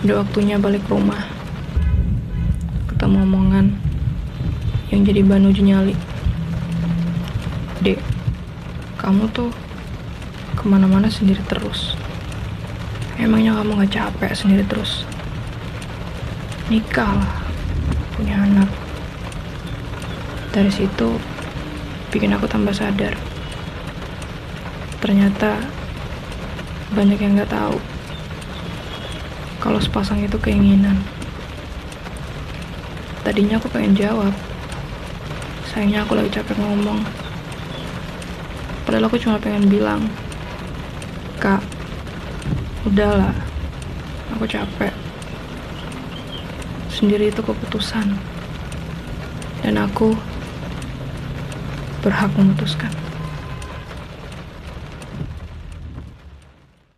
Udah waktunya balik rumah. Ketemu omongan yang jadi bahan uji nyali. Dek, kamu tuh ke mana-mana sendiri terus. Emangnya kamu gak capek sendiri terus? Nikah lah, punya anak. Dari situ bikin aku tambah sadar. Ternyata banyak yang gak tahu kalau sepasang itu keinginan. Tadinya aku pengen jawab, sayangnya aku lagi capek ngomong. Padahal aku cuma pengen bilang, Kak, udahlah, aku capek. Sendiri itu keputusan. Dan aku berhak memutuskan.